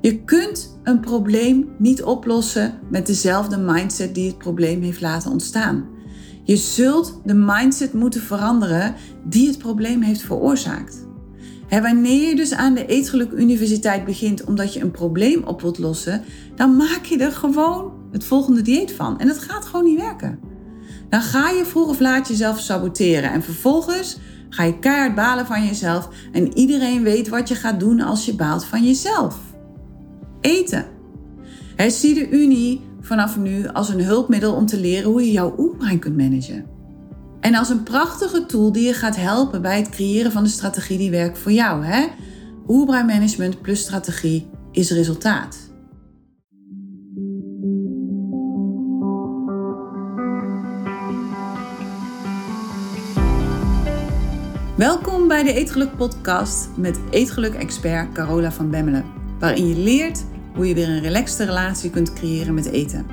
Je kunt een probleem niet oplossen met dezelfde mindset die het probleem heeft laten ontstaan. Je zult de mindset moeten veranderen die het probleem heeft veroorzaakt. wanneer je dus aan de Eetgeluk Universiteit begint omdat je een probleem op wilt lossen, dan maak je er gewoon het volgende dieet van. En dat gaat gewoon niet werken. Dan ga je vroeg of laat jezelf saboteren en vervolgens ga je keihard balen van jezelf en iedereen weet wat je gaat doen als je baalt van jezelf. Eten. He, zie de Unie vanaf nu als een hulpmiddel om te leren hoe je jouw oerbrein kunt managen. En als een prachtige tool die je gaat helpen bij het creëren van de strategie die werkt voor jou. Hè? Oerbreinmanagement plus strategie is resultaat. Welkom bij de Eetgeluk podcast met Eetgeluk-expert Carola van Bemmelen, waarin je leert hoe je weer een relaxte relatie kunt creëren met eten.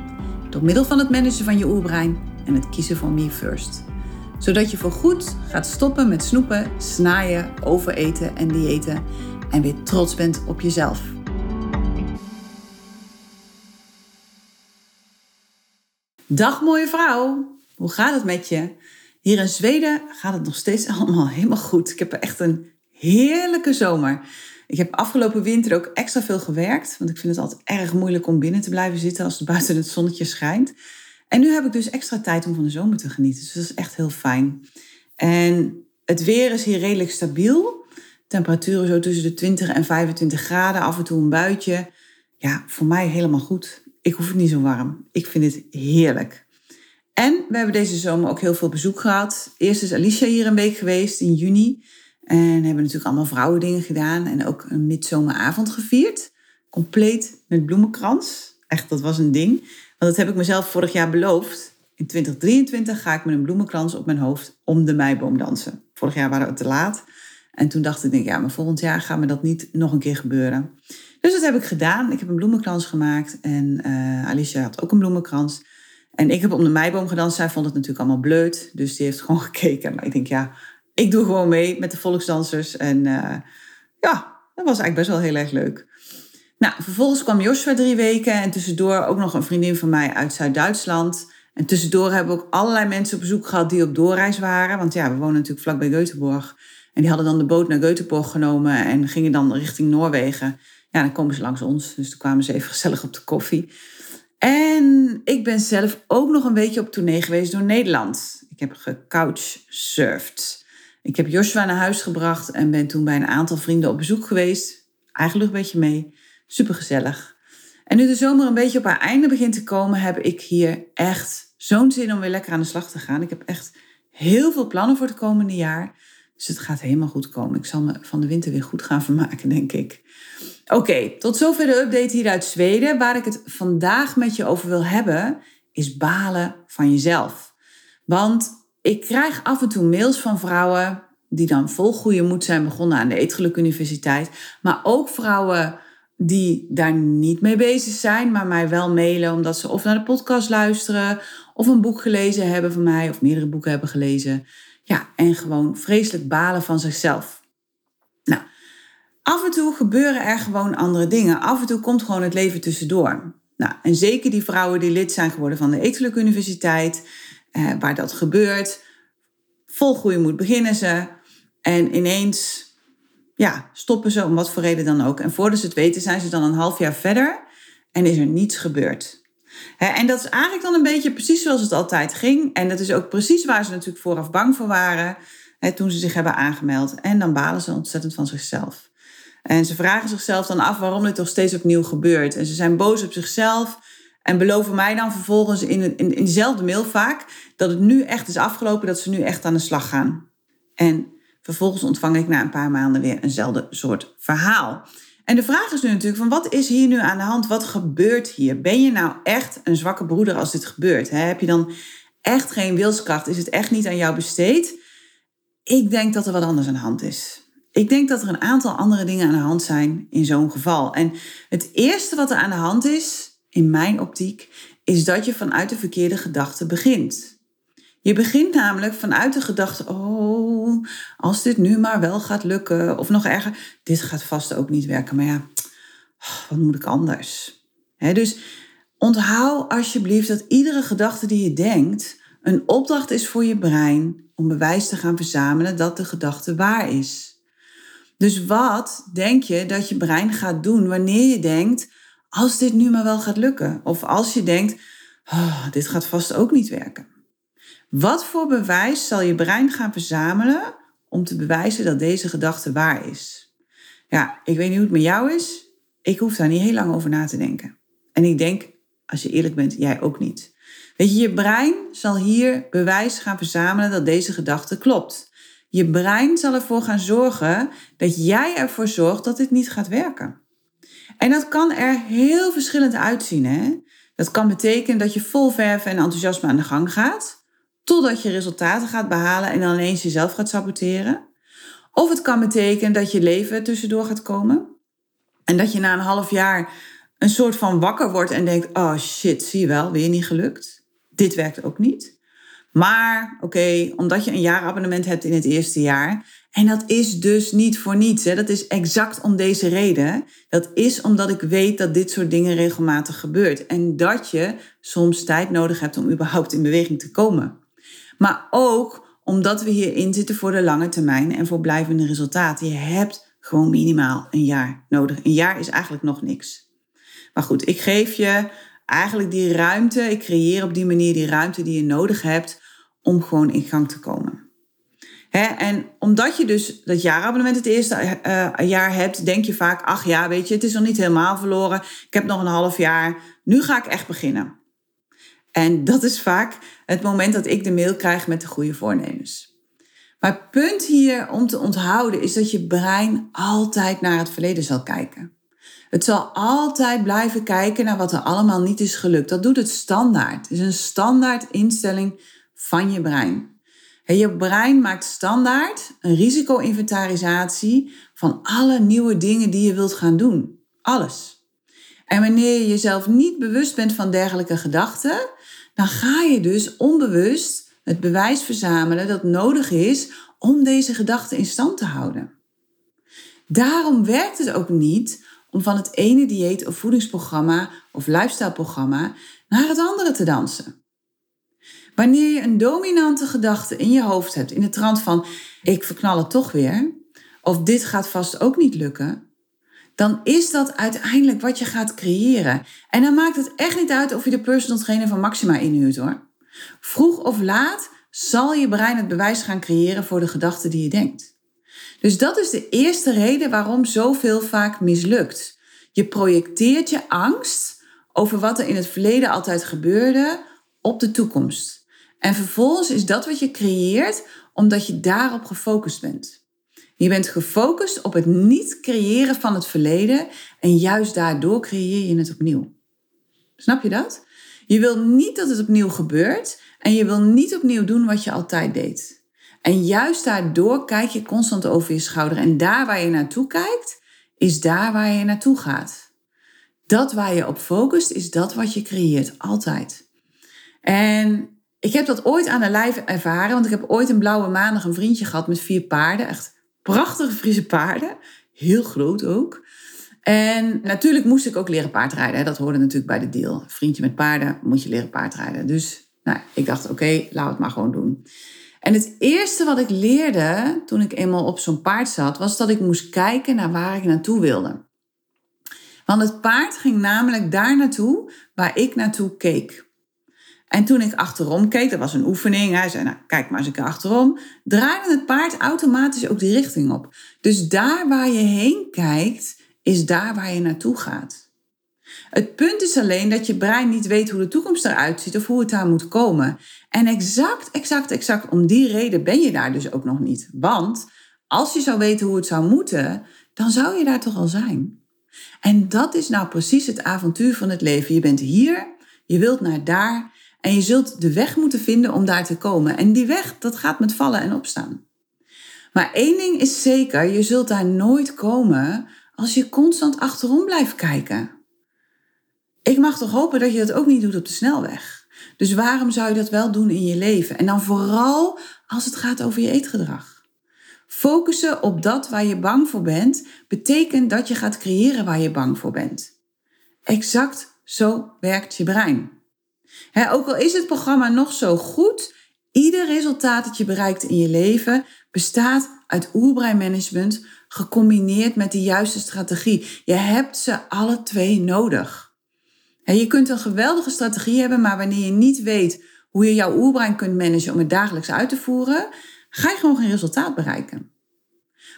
Door middel van het managen van je oerbrein en het kiezen van me first. Zodat je voorgoed gaat stoppen met snoepen, snaaien, overeten en diëten en weer trots bent op jezelf. Dag mooie vrouw, hoe gaat het met je? Hier in Zweden gaat het nog steeds allemaal helemaal goed. Ik heb echt een heerlijke zomer. Ik heb afgelopen winter ook extra veel gewerkt. Want ik vind het altijd erg moeilijk om binnen te blijven zitten als het buiten het zonnetje schijnt. En nu heb ik dus extra tijd om van de zomer te genieten. Dus dat is echt heel fijn. En het weer is hier redelijk stabiel. Temperaturen zo tussen de 20 en 25 graden. Af en toe een buitje. Ja, voor mij helemaal goed. Ik hoef het niet zo warm. Ik vind het heerlijk. En we hebben deze zomer ook heel veel bezoek gehad. Eerst is Alicia hier een week geweest in juni. En hebben natuurlijk allemaal vrouwendingen gedaan. En ook een midzomeravond gevierd. Compleet met bloemenkrans. Echt, dat was een ding. Want dat heb ik mezelf vorig jaar beloofd. In 2023 ga ik met een bloemenkrans op mijn hoofd om de meiboom dansen. Vorig jaar waren we te laat. En toen dacht ik, denk, ja, maar volgend jaar gaat me dat niet nog een keer gebeuren. Dus dat heb ik gedaan. Ik heb een bloemenkrans gemaakt. En uh, Alicia had ook een bloemenkrans. En ik heb om de meiboom gedanst. Zij vond het natuurlijk allemaal bleut. Dus die heeft gewoon gekeken. Maar ik denk, ja, ik doe gewoon mee met de volksdansers. En uh, ja, dat was eigenlijk best wel heel erg leuk. Nou, vervolgens kwam Joshua drie weken. En tussendoor ook nog een vriendin van mij uit Zuid-Duitsland. En tussendoor hebben we ook allerlei mensen op bezoek gehad die op doorreis waren. Want ja, we wonen natuurlijk vlakbij Göteborg. En die hadden dan de boot naar Göteborg genomen en gingen dan richting Noorwegen. Ja, dan komen ze langs ons. Dus toen kwamen ze even gezellig op de koffie. En ik ben zelf ook nog een beetje op tournee geweest door Nederland. Ik heb gecouchsurfd. Ik heb Joshua naar huis gebracht en ben toen bij een aantal vrienden op bezoek geweest. Eigenlijk een beetje mee. Super gezellig. En nu de zomer een beetje op haar einde begint te komen, heb ik hier echt zo'n zin om weer lekker aan de slag te gaan. Ik heb echt heel veel plannen voor het komende jaar. Dus het gaat helemaal goed komen. Ik zal me van de winter weer goed gaan vermaken, denk ik. Oké, tot zover de update hier uit Zweden. Waar ik het vandaag met je over wil hebben, is balen van jezelf. Want ik krijg af en toe mails van vrouwen die dan vol goede moed zijn begonnen aan de Eetgeluk Universiteit. Maar ook vrouwen die daar niet mee bezig zijn, maar mij wel mailen omdat ze of naar de podcast luisteren of een boek gelezen hebben van mij of meerdere boeken hebben gelezen. Ja, en gewoon vreselijk balen van zichzelf. Nou, af en toe gebeuren er gewoon andere dingen. Af en toe komt gewoon het leven tussendoor. Nou, en zeker die vrouwen die lid zijn geworden van de Eetgeluk Universiteit, eh, waar dat gebeurt, vol goede moed beginnen ze. En ineens ja, stoppen ze om wat voor reden dan ook. En voordat ze het weten zijn ze dan een half jaar verder en is er niets gebeurd. en dat is eigenlijk dan een beetje precies zoals het altijd ging. En dat is ook precies waar ze natuurlijk vooraf bang voor waren toen ze zich hebben aangemeld. En dan balen ze ontzettend van zichzelf. En ze vragen zichzelf dan af waarom dit toch steeds opnieuw gebeurt. En ze zijn boos op zichzelf en beloven mij dan vervolgens in, in, in dezelfde mail vaak dat het nu echt is afgelopen, dat ze nu echt aan de slag gaan. En vervolgens ontvang ik na een paar maanden weer eenzelfde soort verhaal. En de vraag is nu natuurlijk van wat is hier nu aan de hand? Wat gebeurt hier? Ben je nou echt een zwakke broeder als dit gebeurt? Heb je dan echt geen wilskracht? Is het echt niet aan jou besteed? Ik denk dat er wat anders aan de hand is. Ik denk dat er een aantal andere dingen aan de hand zijn in zo'n geval. En het eerste wat er aan de hand is, in mijn optiek, is dat je vanuit de verkeerde gedachte begint. Je begint namelijk vanuit de gedachte: oh, als dit nu maar wel gaat lukken. Of nog erger, dit gaat vast ook niet werken. Maar ja, wat moet ik anders? dus onthoud alsjeblieft dat iedere gedachte die je denkt een opdracht is voor je brein om bewijs te gaan verzamelen dat de gedachte waar is. Dus wat denk je dat je brein gaat doen wanneer je denkt, als dit nu maar wel gaat lukken? Of als je denkt, oh, dit gaat vast ook niet werken. Wat voor bewijs zal je brein gaan verzamelen om te bewijzen dat deze gedachte waar is? Ja, ik weet niet hoe het met jou is. Ik hoef daar niet heel lang over na te denken. En ik denk, als je eerlijk bent, jij ook niet. Weet je, je brein zal hier bewijs gaan verzamelen dat deze gedachte klopt. Je brein zal ervoor gaan zorgen dat jij ervoor zorgt dat dit niet gaat werken. En dat kan er heel verschillend uitzien. Hè? Dat kan betekenen dat je vol verven en enthousiasme aan de gang gaat, totdat je resultaten gaat behalen en dan ineens jezelf gaat saboteren. Of het kan betekenen dat je leven tussendoor gaat komen en dat je na een half jaar een soort van wakker wordt en denkt: oh shit, zie je wel, weer niet gelukt. Dit werkt ook niet. Maar oké, omdat je een jaarabonnement hebt in het eerste jaar. En dat is dus niet voor niets. Hè? Dat is exact om deze reden. Dat is omdat ik weet dat dit soort dingen regelmatig gebeurt. En dat je soms tijd nodig hebt om überhaupt in beweging te komen. Maar ook omdat we hierin zitten voor de lange termijn en voor blijvende resultaten. Je hebt gewoon minimaal een jaar nodig. Een jaar is eigenlijk nog niks. Maar goed, ik geef je eigenlijk die ruimte. Ik creëer op die manier die ruimte die je nodig hebt om gewoon in gang te komen. En omdat je dus dat jaarabonnement het eerste uh, jaar hebt, denk je vaak, ach ja, weet je, het is nog niet helemaal verloren. Ik heb nog een half jaar. Nu ga ik echt beginnen. En dat is vaak het moment dat ik de mail krijg met de goede voornemens. Maar het punt hier om te onthouden is dat je brein altijd naar het verleden zal kijken. Het zal altijd blijven kijken naar wat er allemaal niet is gelukt. Dat doet het standaard. Het is een standaard instelling van je brein. Je brein maakt standaard een risico-inventarisatie van alle nieuwe dingen die je wilt gaan doen. Alles. En wanneer je jezelf niet bewust bent van dergelijke gedachten, dan ga je dus onbewust het bewijs verzamelen dat nodig is om deze gedachten in stand te houden. Daarom werkt het ook niet om van het ene dieet of voedingsprogramma of lifestyleprogramma naar het andere te dansen. Wanneer je een dominante gedachte in je hoofd hebt, in de trant van ik verknal het toch weer, of dit gaat vast ook niet lukken, dan is dat uiteindelijk wat je gaat creëren. En dan maakt het echt niet uit of je de personal trainer van Maxima inhuurt hoor. Vroeg of laat zal je brein het bewijs gaan creëren voor de gedachten die je denkt. Dus dat is de eerste reden waarom zoveel vaak mislukt. Je projecteert je angst over wat er in het verleden altijd gebeurde op de toekomst. En vervolgens is dat wat je creëert omdat je daarop gefocust bent. Je bent gefocust op het niet creëren van het verleden en juist daardoor creëer je het opnieuw. Snap je dat? Je wil niet dat het opnieuw gebeurt en je wil niet opnieuw doen wat je altijd deed. En juist daardoor kijk je constant over je schouder en daar waar je naartoe kijkt, is daar waar je naartoe gaat. Dat waar je op focust, is dat wat je creëert, altijd. En ik heb dat ooit aan de lijf ervaren, want ik heb ooit een blauwe maandag een vriendje gehad met vier paarden. Echt prachtige Friese paarden. Heel groot ook. En natuurlijk moest ik ook leren paardrijden. Dat hoorde natuurlijk bij de deal. Vriendje met paarden, moet je leren paardrijden. Dus nou, ik dacht, oké, laat het maar gewoon doen. En het eerste wat ik leerde toen ik eenmaal op zo'n paard zat, was dat ik moest kijken naar waar ik naartoe wilde. Want het paard ging namelijk daar naartoe waar ik naartoe keek. En toen ik achterom keek, dat was een oefening. Hij zei, nou, kijk maar eens een keer achterom. Draaide het paard automatisch ook die richting op. Dus daar waar je heen kijkt, is daar waar je naartoe gaat. Het punt is alleen dat je brein niet weet hoe de toekomst eruit ziet of hoe het daar moet komen. En exact, exact, exact om die reden ben je daar dus ook nog niet. Want als je zou weten hoe het zou moeten, dan zou je daar toch al zijn. En dat is nou precies het avontuur van het leven. Je bent hier, je wilt naar daar en je zult de weg moeten vinden om daar te komen. En die weg, dat gaat met vallen en opstaan. Maar één ding is zeker, je zult daar nooit komen als je constant achterom blijft kijken. Ik mag toch hopen dat je dat ook niet doet op de snelweg. Dus waarom zou je dat wel doen in je leven? En dan vooral als het gaat over je eetgedrag. Focussen op dat waar je bang voor bent, betekent dat je gaat creëren waar je bang voor bent. Exact zo werkt je brein. Ook al is het programma nog zo goed, ieder resultaat dat je bereikt in je leven bestaat uit oerbreinmanagement gecombineerd met de juiste strategie. Je hebt ze alle twee nodig. je kunt een geweldige strategie hebben, maar wanneer je niet weet hoe je jouw oerbrein kunt managen om het dagelijks uit te voeren, ga je gewoon geen resultaat bereiken.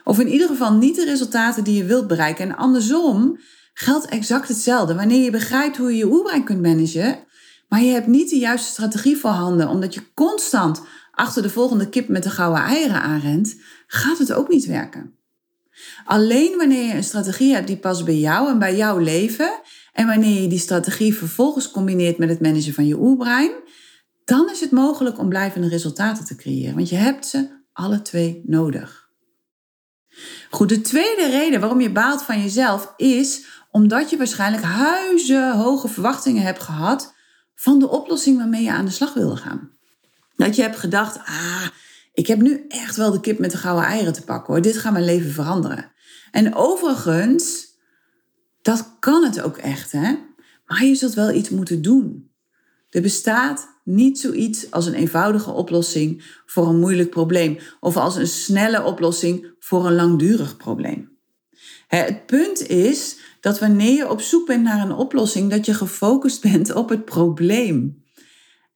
Of in ieder geval niet de resultaten die je wilt bereiken. En andersom geldt exact hetzelfde. Wanneer je begrijpt hoe je je oerbrein kunt managen, maar je hebt niet de juiste strategie voorhanden, omdat je constant achter de volgende kip met de gouden eieren aanrent, gaat het ook niet werken. Alleen wanneer je een strategie hebt die past bij jou en bij jouw leven, en wanneer je die strategie vervolgens combineert met het managen van je oerbrein, dan is het mogelijk om blijvende resultaten te creëren. Want je hebt ze alle twee nodig. Goed, de tweede reden waarom je baalt van jezelf is omdat je waarschijnlijk huizenhoge verwachtingen hebt gehad van de oplossing waarmee je aan de slag wilde gaan. Dat je hebt gedacht, ah, ik heb nu echt wel de kip met de gouden eieren te pakken hoor. Dit gaat mijn leven veranderen. En overigens, dat kan het ook echt hè. Maar je zult wel iets moeten doen. Er bestaat niet zoiets als een eenvoudige oplossing voor een moeilijk probleem of als een snelle oplossing voor een langdurig probleem. Het punt is dat wanneer je op zoek bent naar een oplossing, dat je gefocust bent op het probleem.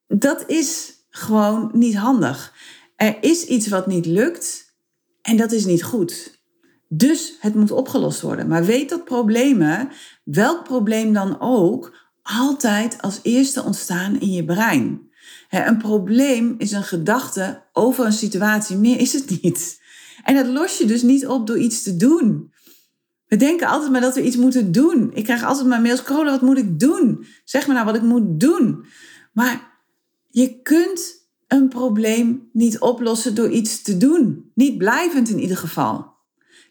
Dat is gewoon niet handig. Er is iets wat niet lukt en dat is niet goed. Dus het moet opgelost worden. Maar weet dat problemen, welk probleem dan ook, altijd als eerste ontstaan in je brein. Een probleem is een gedachte over een situatie, meer is het niet. En dat los je dus niet op door iets te doen. We denken altijd maar dat we iets moeten doen. Ik krijg altijd maar mails, Carola, wat moet ik doen? Zeg me nou wat ik moet doen. Maar je kunt een probleem niet oplossen door iets te doen. Niet blijvend in ieder geval.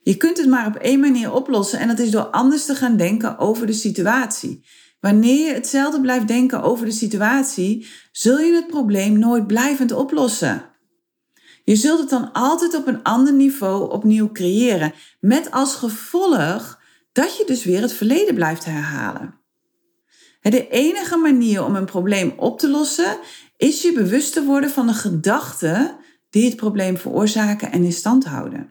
Je kunt het maar op één manier oplossen en dat is door anders te gaan denken over de situatie. Wanneer je hetzelfde blijft denken over de situatie, zul je het probleem nooit blijvend oplossen. Je zult het dan altijd op een ander niveau opnieuw creëren, met als gevolg dat je dus weer het verleden blijft herhalen. De enige manier om een probleem op te lossen is je bewust te worden van de gedachten die het probleem veroorzaken en in stand houden.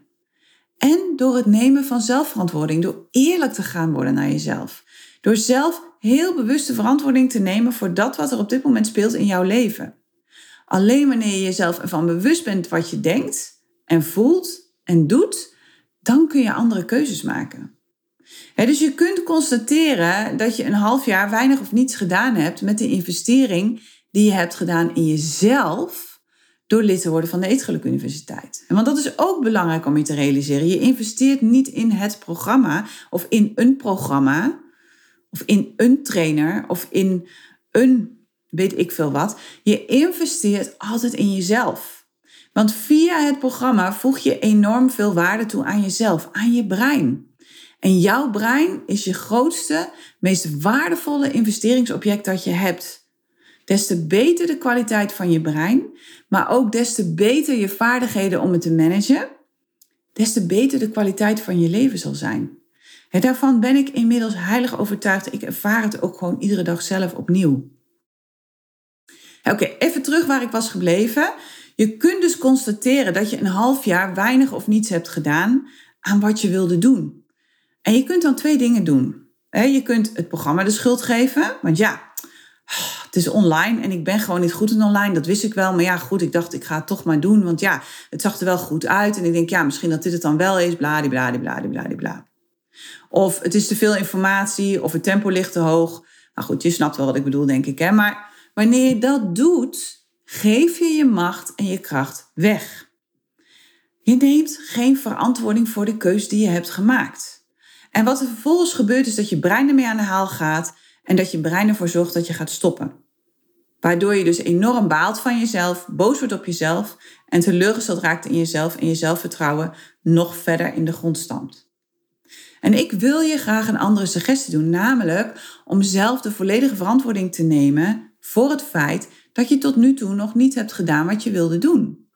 En door het nemen van zelfverantwoording, door eerlijk te gaan worden naar jezelf. Door zelf heel bewust de verantwoording te nemen voor dat wat er op dit moment speelt in jouw leven. Alleen wanneer je jezelf ervan bewust bent wat je denkt en voelt en doet, dan kun je andere keuzes maken. dus je kunt constateren dat je een half jaar weinig of niets gedaan hebt met de investering die je hebt gedaan in jezelf door lid te worden van de Eetgeluk Universiteit. En want dat is ook belangrijk om je te realiseren. Je investeert niet in het programma of in een programma of in een trainer of in een weet ik veel wat. Je investeert altijd in jezelf. Want via het programma voeg je enorm veel waarde toe aan jezelf, aan je brein. En jouw brein is je grootste, meest waardevolle investeringsobject dat je hebt. Des te beter de kwaliteit van je brein, maar ook des te beter je vaardigheden om het te managen, des te beter de kwaliteit van je leven zal zijn. En daarvan ben ik inmiddels heilig overtuigd. Ik ervaar het ook gewoon iedere dag zelf opnieuw. Oké, even terug waar ik was gebleven. Je kunt dus constateren dat je een half jaar weinig of niets hebt gedaan aan wat je wilde doen. En je kunt dan twee dingen doen. Je kunt het programma de schuld geven, want ja, het is online en ik ben gewoon niet goed in online. Dat wist ik wel. Maar ja, goed, ik dacht, ik ga het toch maar doen. Want ja, het zag er wel goed uit. En ik denk, ja, misschien dat dit het dan wel is. Bladibladibladibladibla. Of het is te veel informatie. Of het tempo ligt te hoog. Nou goed, je snapt wel wat ik bedoel, denk ik. Hè? Maar wanneer je dat doet, geef je je macht en je kracht weg. Je neemt geen verantwoording voor de keus die je hebt gemaakt. En wat er vervolgens gebeurt is dat je brein ermee aan de haal gaat en dat je brein ervoor zorgt dat je gaat stoppen. Waardoor je dus enorm baalt van jezelf, boos wordt op jezelf en teleurgesteld raakt in jezelf en je zelfvertrouwen nog verder in de grond stampt. En ik wil je graag een andere suggestie doen, namelijk om zelf de volledige verantwoording te nemen voor het feit dat je tot nu toe nog niet hebt gedaan wat je wilde doen.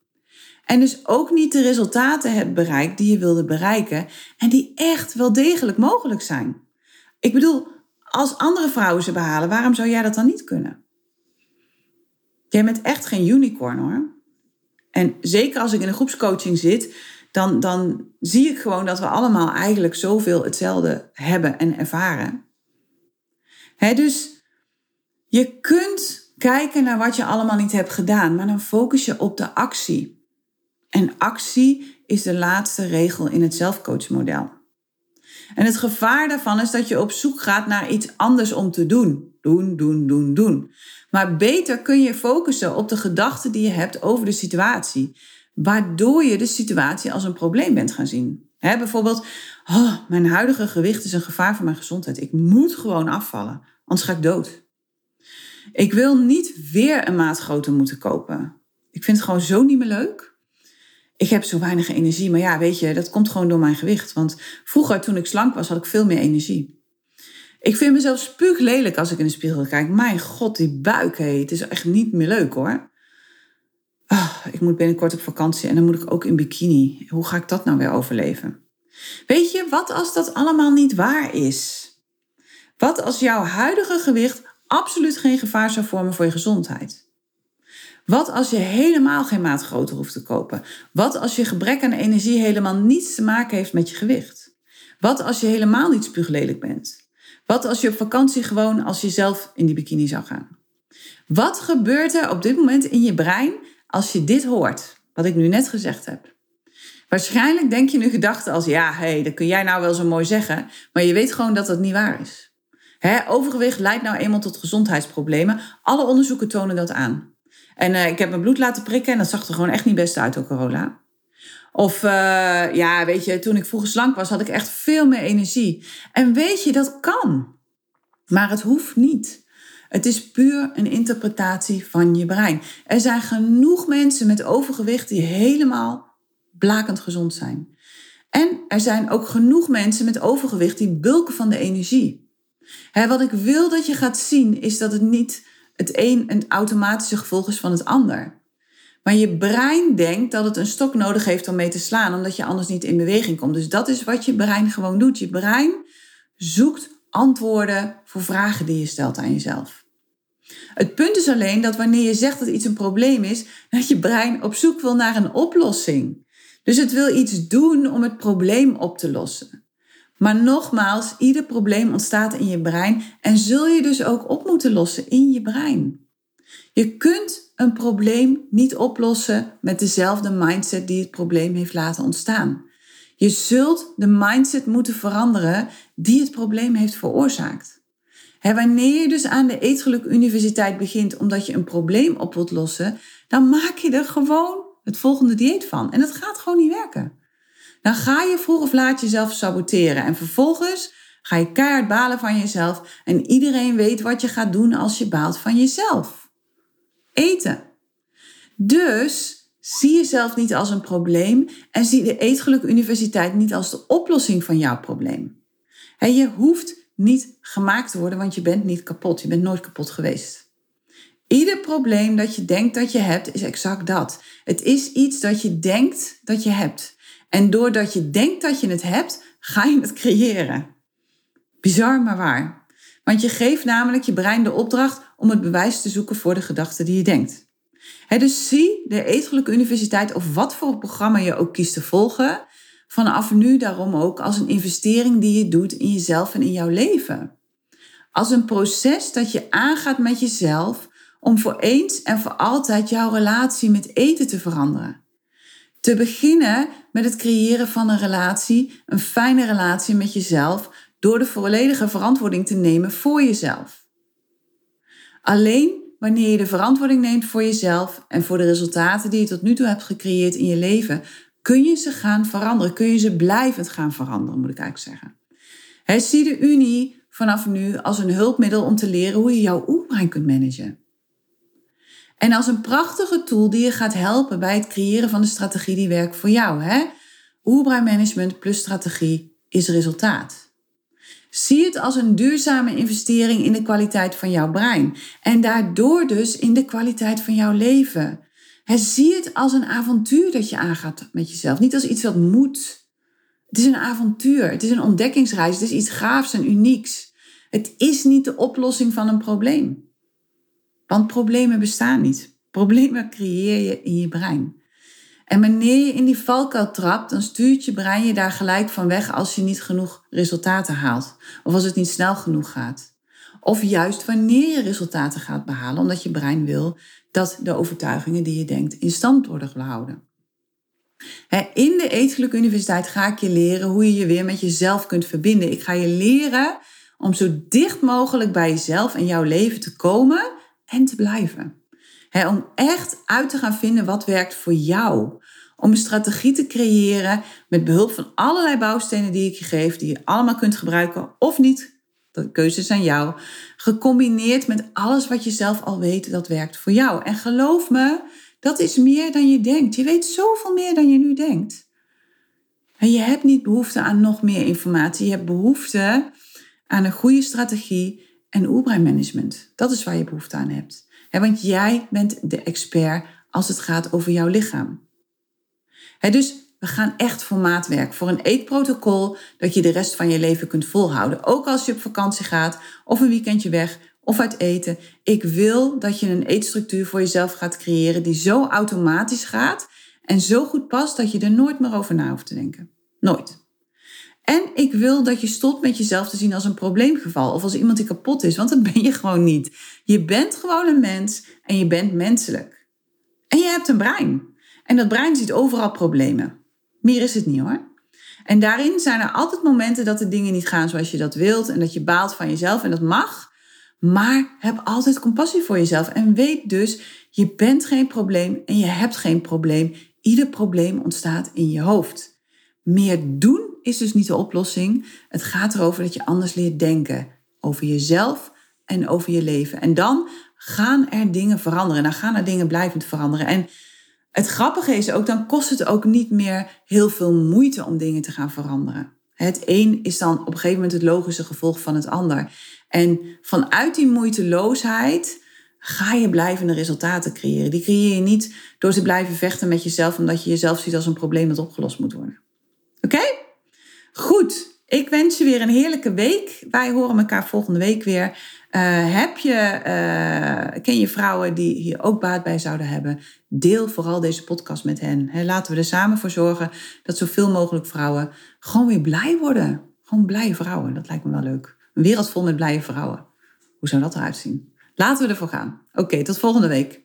En dus ook niet de resultaten hebt bereikt die je wilde bereiken en die echt wel degelijk mogelijk zijn. Ik bedoel, als andere vrouwen ze behalen, waarom zou jij dat dan niet kunnen? Jij bent echt geen unicorn hoor. En zeker als ik in een groepscoaching zit, dan, dan zie ik gewoon dat we allemaal eigenlijk zoveel hetzelfde hebben en ervaren. He, dus je kunt kijken naar wat je allemaal niet hebt gedaan, maar dan focus je op de actie. En actie is de laatste regel in het zelfcoachmodel. En het gevaar daarvan is dat je op zoek gaat naar iets anders om te doen. Doen, doen, doen, doen. Maar beter kun je focussen op de gedachten die je hebt over de situatie. Waardoor je de situatie als een probleem bent gaan zien. bijvoorbeeld, oh, mijn huidige gewicht is een gevaar voor mijn gezondheid. Ik moet gewoon afvallen, anders ga ik dood. Ik wil niet weer een maat groter moeten kopen. Ik vind het gewoon zo niet meer leuk ik heb zo weinig energie. Maar ja, weet je, dat komt gewoon door mijn gewicht. Want vroeger, toen ik slank was, had ik veel meer energie. Ik vind mezelf spuuglelijk als ik in de spiegel kijk. Mijn god, die buik, hé, het is echt niet meer leuk hoor. Oh, ik moet binnenkort op vakantie en dan moet ik ook in bikini. Hoe ga ik dat nou weer overleven? Weet je, wat als dat allemaal niet waar is? Wat als jouw huidige gewicht absoluut geen gevaar zou vormen voor je gezondheid? Wat als je helemaal geen maat groter hoeft te kopen? Wat als je gebrek aan energie helemaal niets te maken heeft met je gewicht? Wat als je helemaal niet spuuglelijk bent? Wat als je op vakantie gewoon als jezelf in die bikini zou gaan? Wat gebeurt er op dit moment in je brein als je dit hoort, wat ik nu net gezegd heb? Waarschijnlijk denk je nu gedachten als, ja, hé, hey, dat kun jij nou wel zo mooi zeggen, maar je weet gewoon dat dat niet waar is. Overgewicht leidt nou eenmaal tot gezondheidsproblemen. Alle onderzoeken tonen dat aan. En uh, ik heb mijn bloed laten prikken en dat zag er gewoon echt niet best uit door corona. Of uh, ja, weet je, toen ik vroeger slank was, had ik echt veel meer energie. En weet je, dat kan. Maar het hoeft niet. Het is puur een interpretatie van je brein. Er zijn genoeg mensen met overgewicht die helemaal blakend gezond zijn. En er zijn ook genoeg mensen met overgewicht die bulken van de energie. Wat ik wil dat je gaat zien, is dat het niet het een een automatische gevolg is van het ander. Maar je brein denkt dat het een stok nodig heeft om mee te slaan, omdat je anders niet in beweging komt. Dus dat is wat je brein gewoon doet. Je brein zoekt antwoorden voor vragen die je stelt aan jezelf. Het punt is alleen dat wanneer je zegt dat iets een probleem is, dat je brein op zoek wil naar een oplossing. Dus het wil iets doen om het probleem op te lossen. Maar nogmaals, ieder probleem ontstaat in je brein en zul je dus ook op moeten lossen in je brein. Je kunt een probleem niet oplossen met dezelfde mindset die het probleem heeft laten ontstaan. Je zult de mindset moeten veranderen die het probleem heeft veroorzaakt. wanneer je dus aan de Eetgeluk Universiteit begint omdat je een probleem op wilt lossen, dan maak je er gewoon het volgende dieet van. En dat gaat gewoon niet werken dan ga je vroeg of laat jezelf saboteren. En vervolgens ga je keihard balen van jezelf. En iedereen weet wat je gaat doen als je baalt van jezelf. Eten. Dus zie jezelf niet als een probleem en zie de Eetgeluk Universiteit niet als de oplossing van jouw probleem. En je hoeft niet gemaakt te worden, want je bent niet kapot. Je bent nooit kapot geweest. Ieder probleem dat je denkt dat je hebt, is exact dat. Het is iets dat je denkt dat je hebt. En doordat je denkt dat je het hebt, ga je het creëren. Bizar, maar waar. Want je geeft namelijk je brein de opdracht om het bewijs te zoeken voor de gedachten die je denkt. dus zie de Eetgelijke Universiteit of wat voor programma je ook kiest te volgen, vanaf nu daarom ook als een investering die je doet in jezelf en in jouw leven. Als een proces dat je aangaat met jezelf om voor eens en voor altijd jouw relatie met eten te veranderen. Te beginnen met het creëren van een relatie, een fijne relatie met jezelf, door de volledige verantwoording te nemen voor jezelf. Alleen wanneer je de verantwoording neemt voor jezelf en voor de resultaten die je tot nu toe hebt gecreëerd in je leven, kun je ze gaan veranderen. Kun je ze blijvend gaan veranderen, moet ik eigenlijk zeggen. He, zie de Unie vanaf nu als een hulpmiddel om te leren hoe je jouw oerbrein kunt managen. En als een prachtige tool die je gaat helpen bij het creëren van de strategie die werkt voor jou. Hè? Oerbreinmanagement plus strategie is resultaat. Zie het als een duurzame investering in de kwaliteit van jouw brein. En daardoor dus in de kwaliteit van jouw leven. Zie het als een avontuur dat je aangaat met jezelf. Niet als iets wat moet. Het is een avontuur. Het is een ontdekkingsreis. Het is iets gaafs en unieks. Het is niet de oplossing van een probleem. Want problemen bestaan niet. Problemen creëer je in je brein. En wanneer je in die valkuil trapt, dan stuurt je brein je daar gelijk van weg als je niet genoeg resultaten haalt. Of als het niet snel genoeg gaat. Of juist wanneer je resultaten gaat behalen, omdat je brein wil dat de overtuigingen die je denkt in stand worden gehouden. In de Eetgeluk Universiteit ga ik je leren hoe je je weer met jezelf kunt verbinden. Ik ga je leren om zo dicht mogelijk bij jezelf en jouw leven te komen en te blijven. om echt uit te gaan vinden wat werkt voor jou. Om een strategie te creëren met behulp van allerlei bouwstenen die ik je geef, die je allemaal kunt gebruiken of niet. De keuzes aan jou. Gecombineerd met alles wat je zelf al weet dat werkt voor jou. En geloof me, dat is meer dan je denkt. Je weet zoveel meer dan je nu denkt. En je hebt niet behoefte aan nog meer informatie. Je hebt behoefte aan een goede strategie en oerbreinmanagement. Dat is waar je behoefte aan hebt. want jij bent de expert als het gaat over jouw lichaam. dus we gaan echt voor maatwerk, voor een eetprotocol dat je de rest van je leven kunt volhouden. Ook als je op vakantie gaat of een weekendje weg of uit eten. Ik wil dat je een eetstructuur voor jezelf gaat creëren die zo automatisch gaat en zo goed past dat je er nooit meer over na hoeft te denken. Nooit. En ik wil dat je stopt met jezelf te zien als een probleemgeval of als iemand die kapot is, want dat ben je gewoon niet. Je bent gewoon een mens en je bent menselijk. En je hebt een brein. En dat brein ziet overal problemen. Meer is het niet hoor. En daarin zijn er altijd momenten dat de dingen niet gaan zoals je dat wilt en dat je baalt van jezelf en dat mag. Maar heb altijd compassie voor jezelf en weet dus, je bent geen probleem en je hebt geen probleem. Ieder probleem ontstaat in je hoofd. Meer doen is dus niet de oplossing. Het gaat erover dat je anders leert denken over jezelf en over je leven. En dan gaan er dingen veranderen. Dan gaan er dingen blijvend veranderen. En het grappige is ook, dan kost het ook niet meer heel veel moeite om dingen te gaan veranderen. Het een is dan op een gegeven moment het logische gevolg van het ander. En vanuit die moeiteloosheid ga je blijvende resultaten creëren. Die creëer je niet door te blijven vechten met jezelf, omdat je jezelf ziet als een probleem dat opgelost moet worden. Oké? Goed. Ik wens je weer een heerlijke week. Wij horen elkaar volgende week weer. Uh, heb je, uh, ken je vrouwen die hier ook baat bij zouden hebben? Deel vooral deze podcast met hen. laten we er samen voor zorgen dat zoveel mogelijk vrouwen gewoon weer blij worden. Gewoon blije vrouwen. Dat lijkt me wel leuk. Een wereld vol met blije vrouwen. Hoe zou dat eruit zien? Laten we ervoor gaan. Oké, tot volgende week.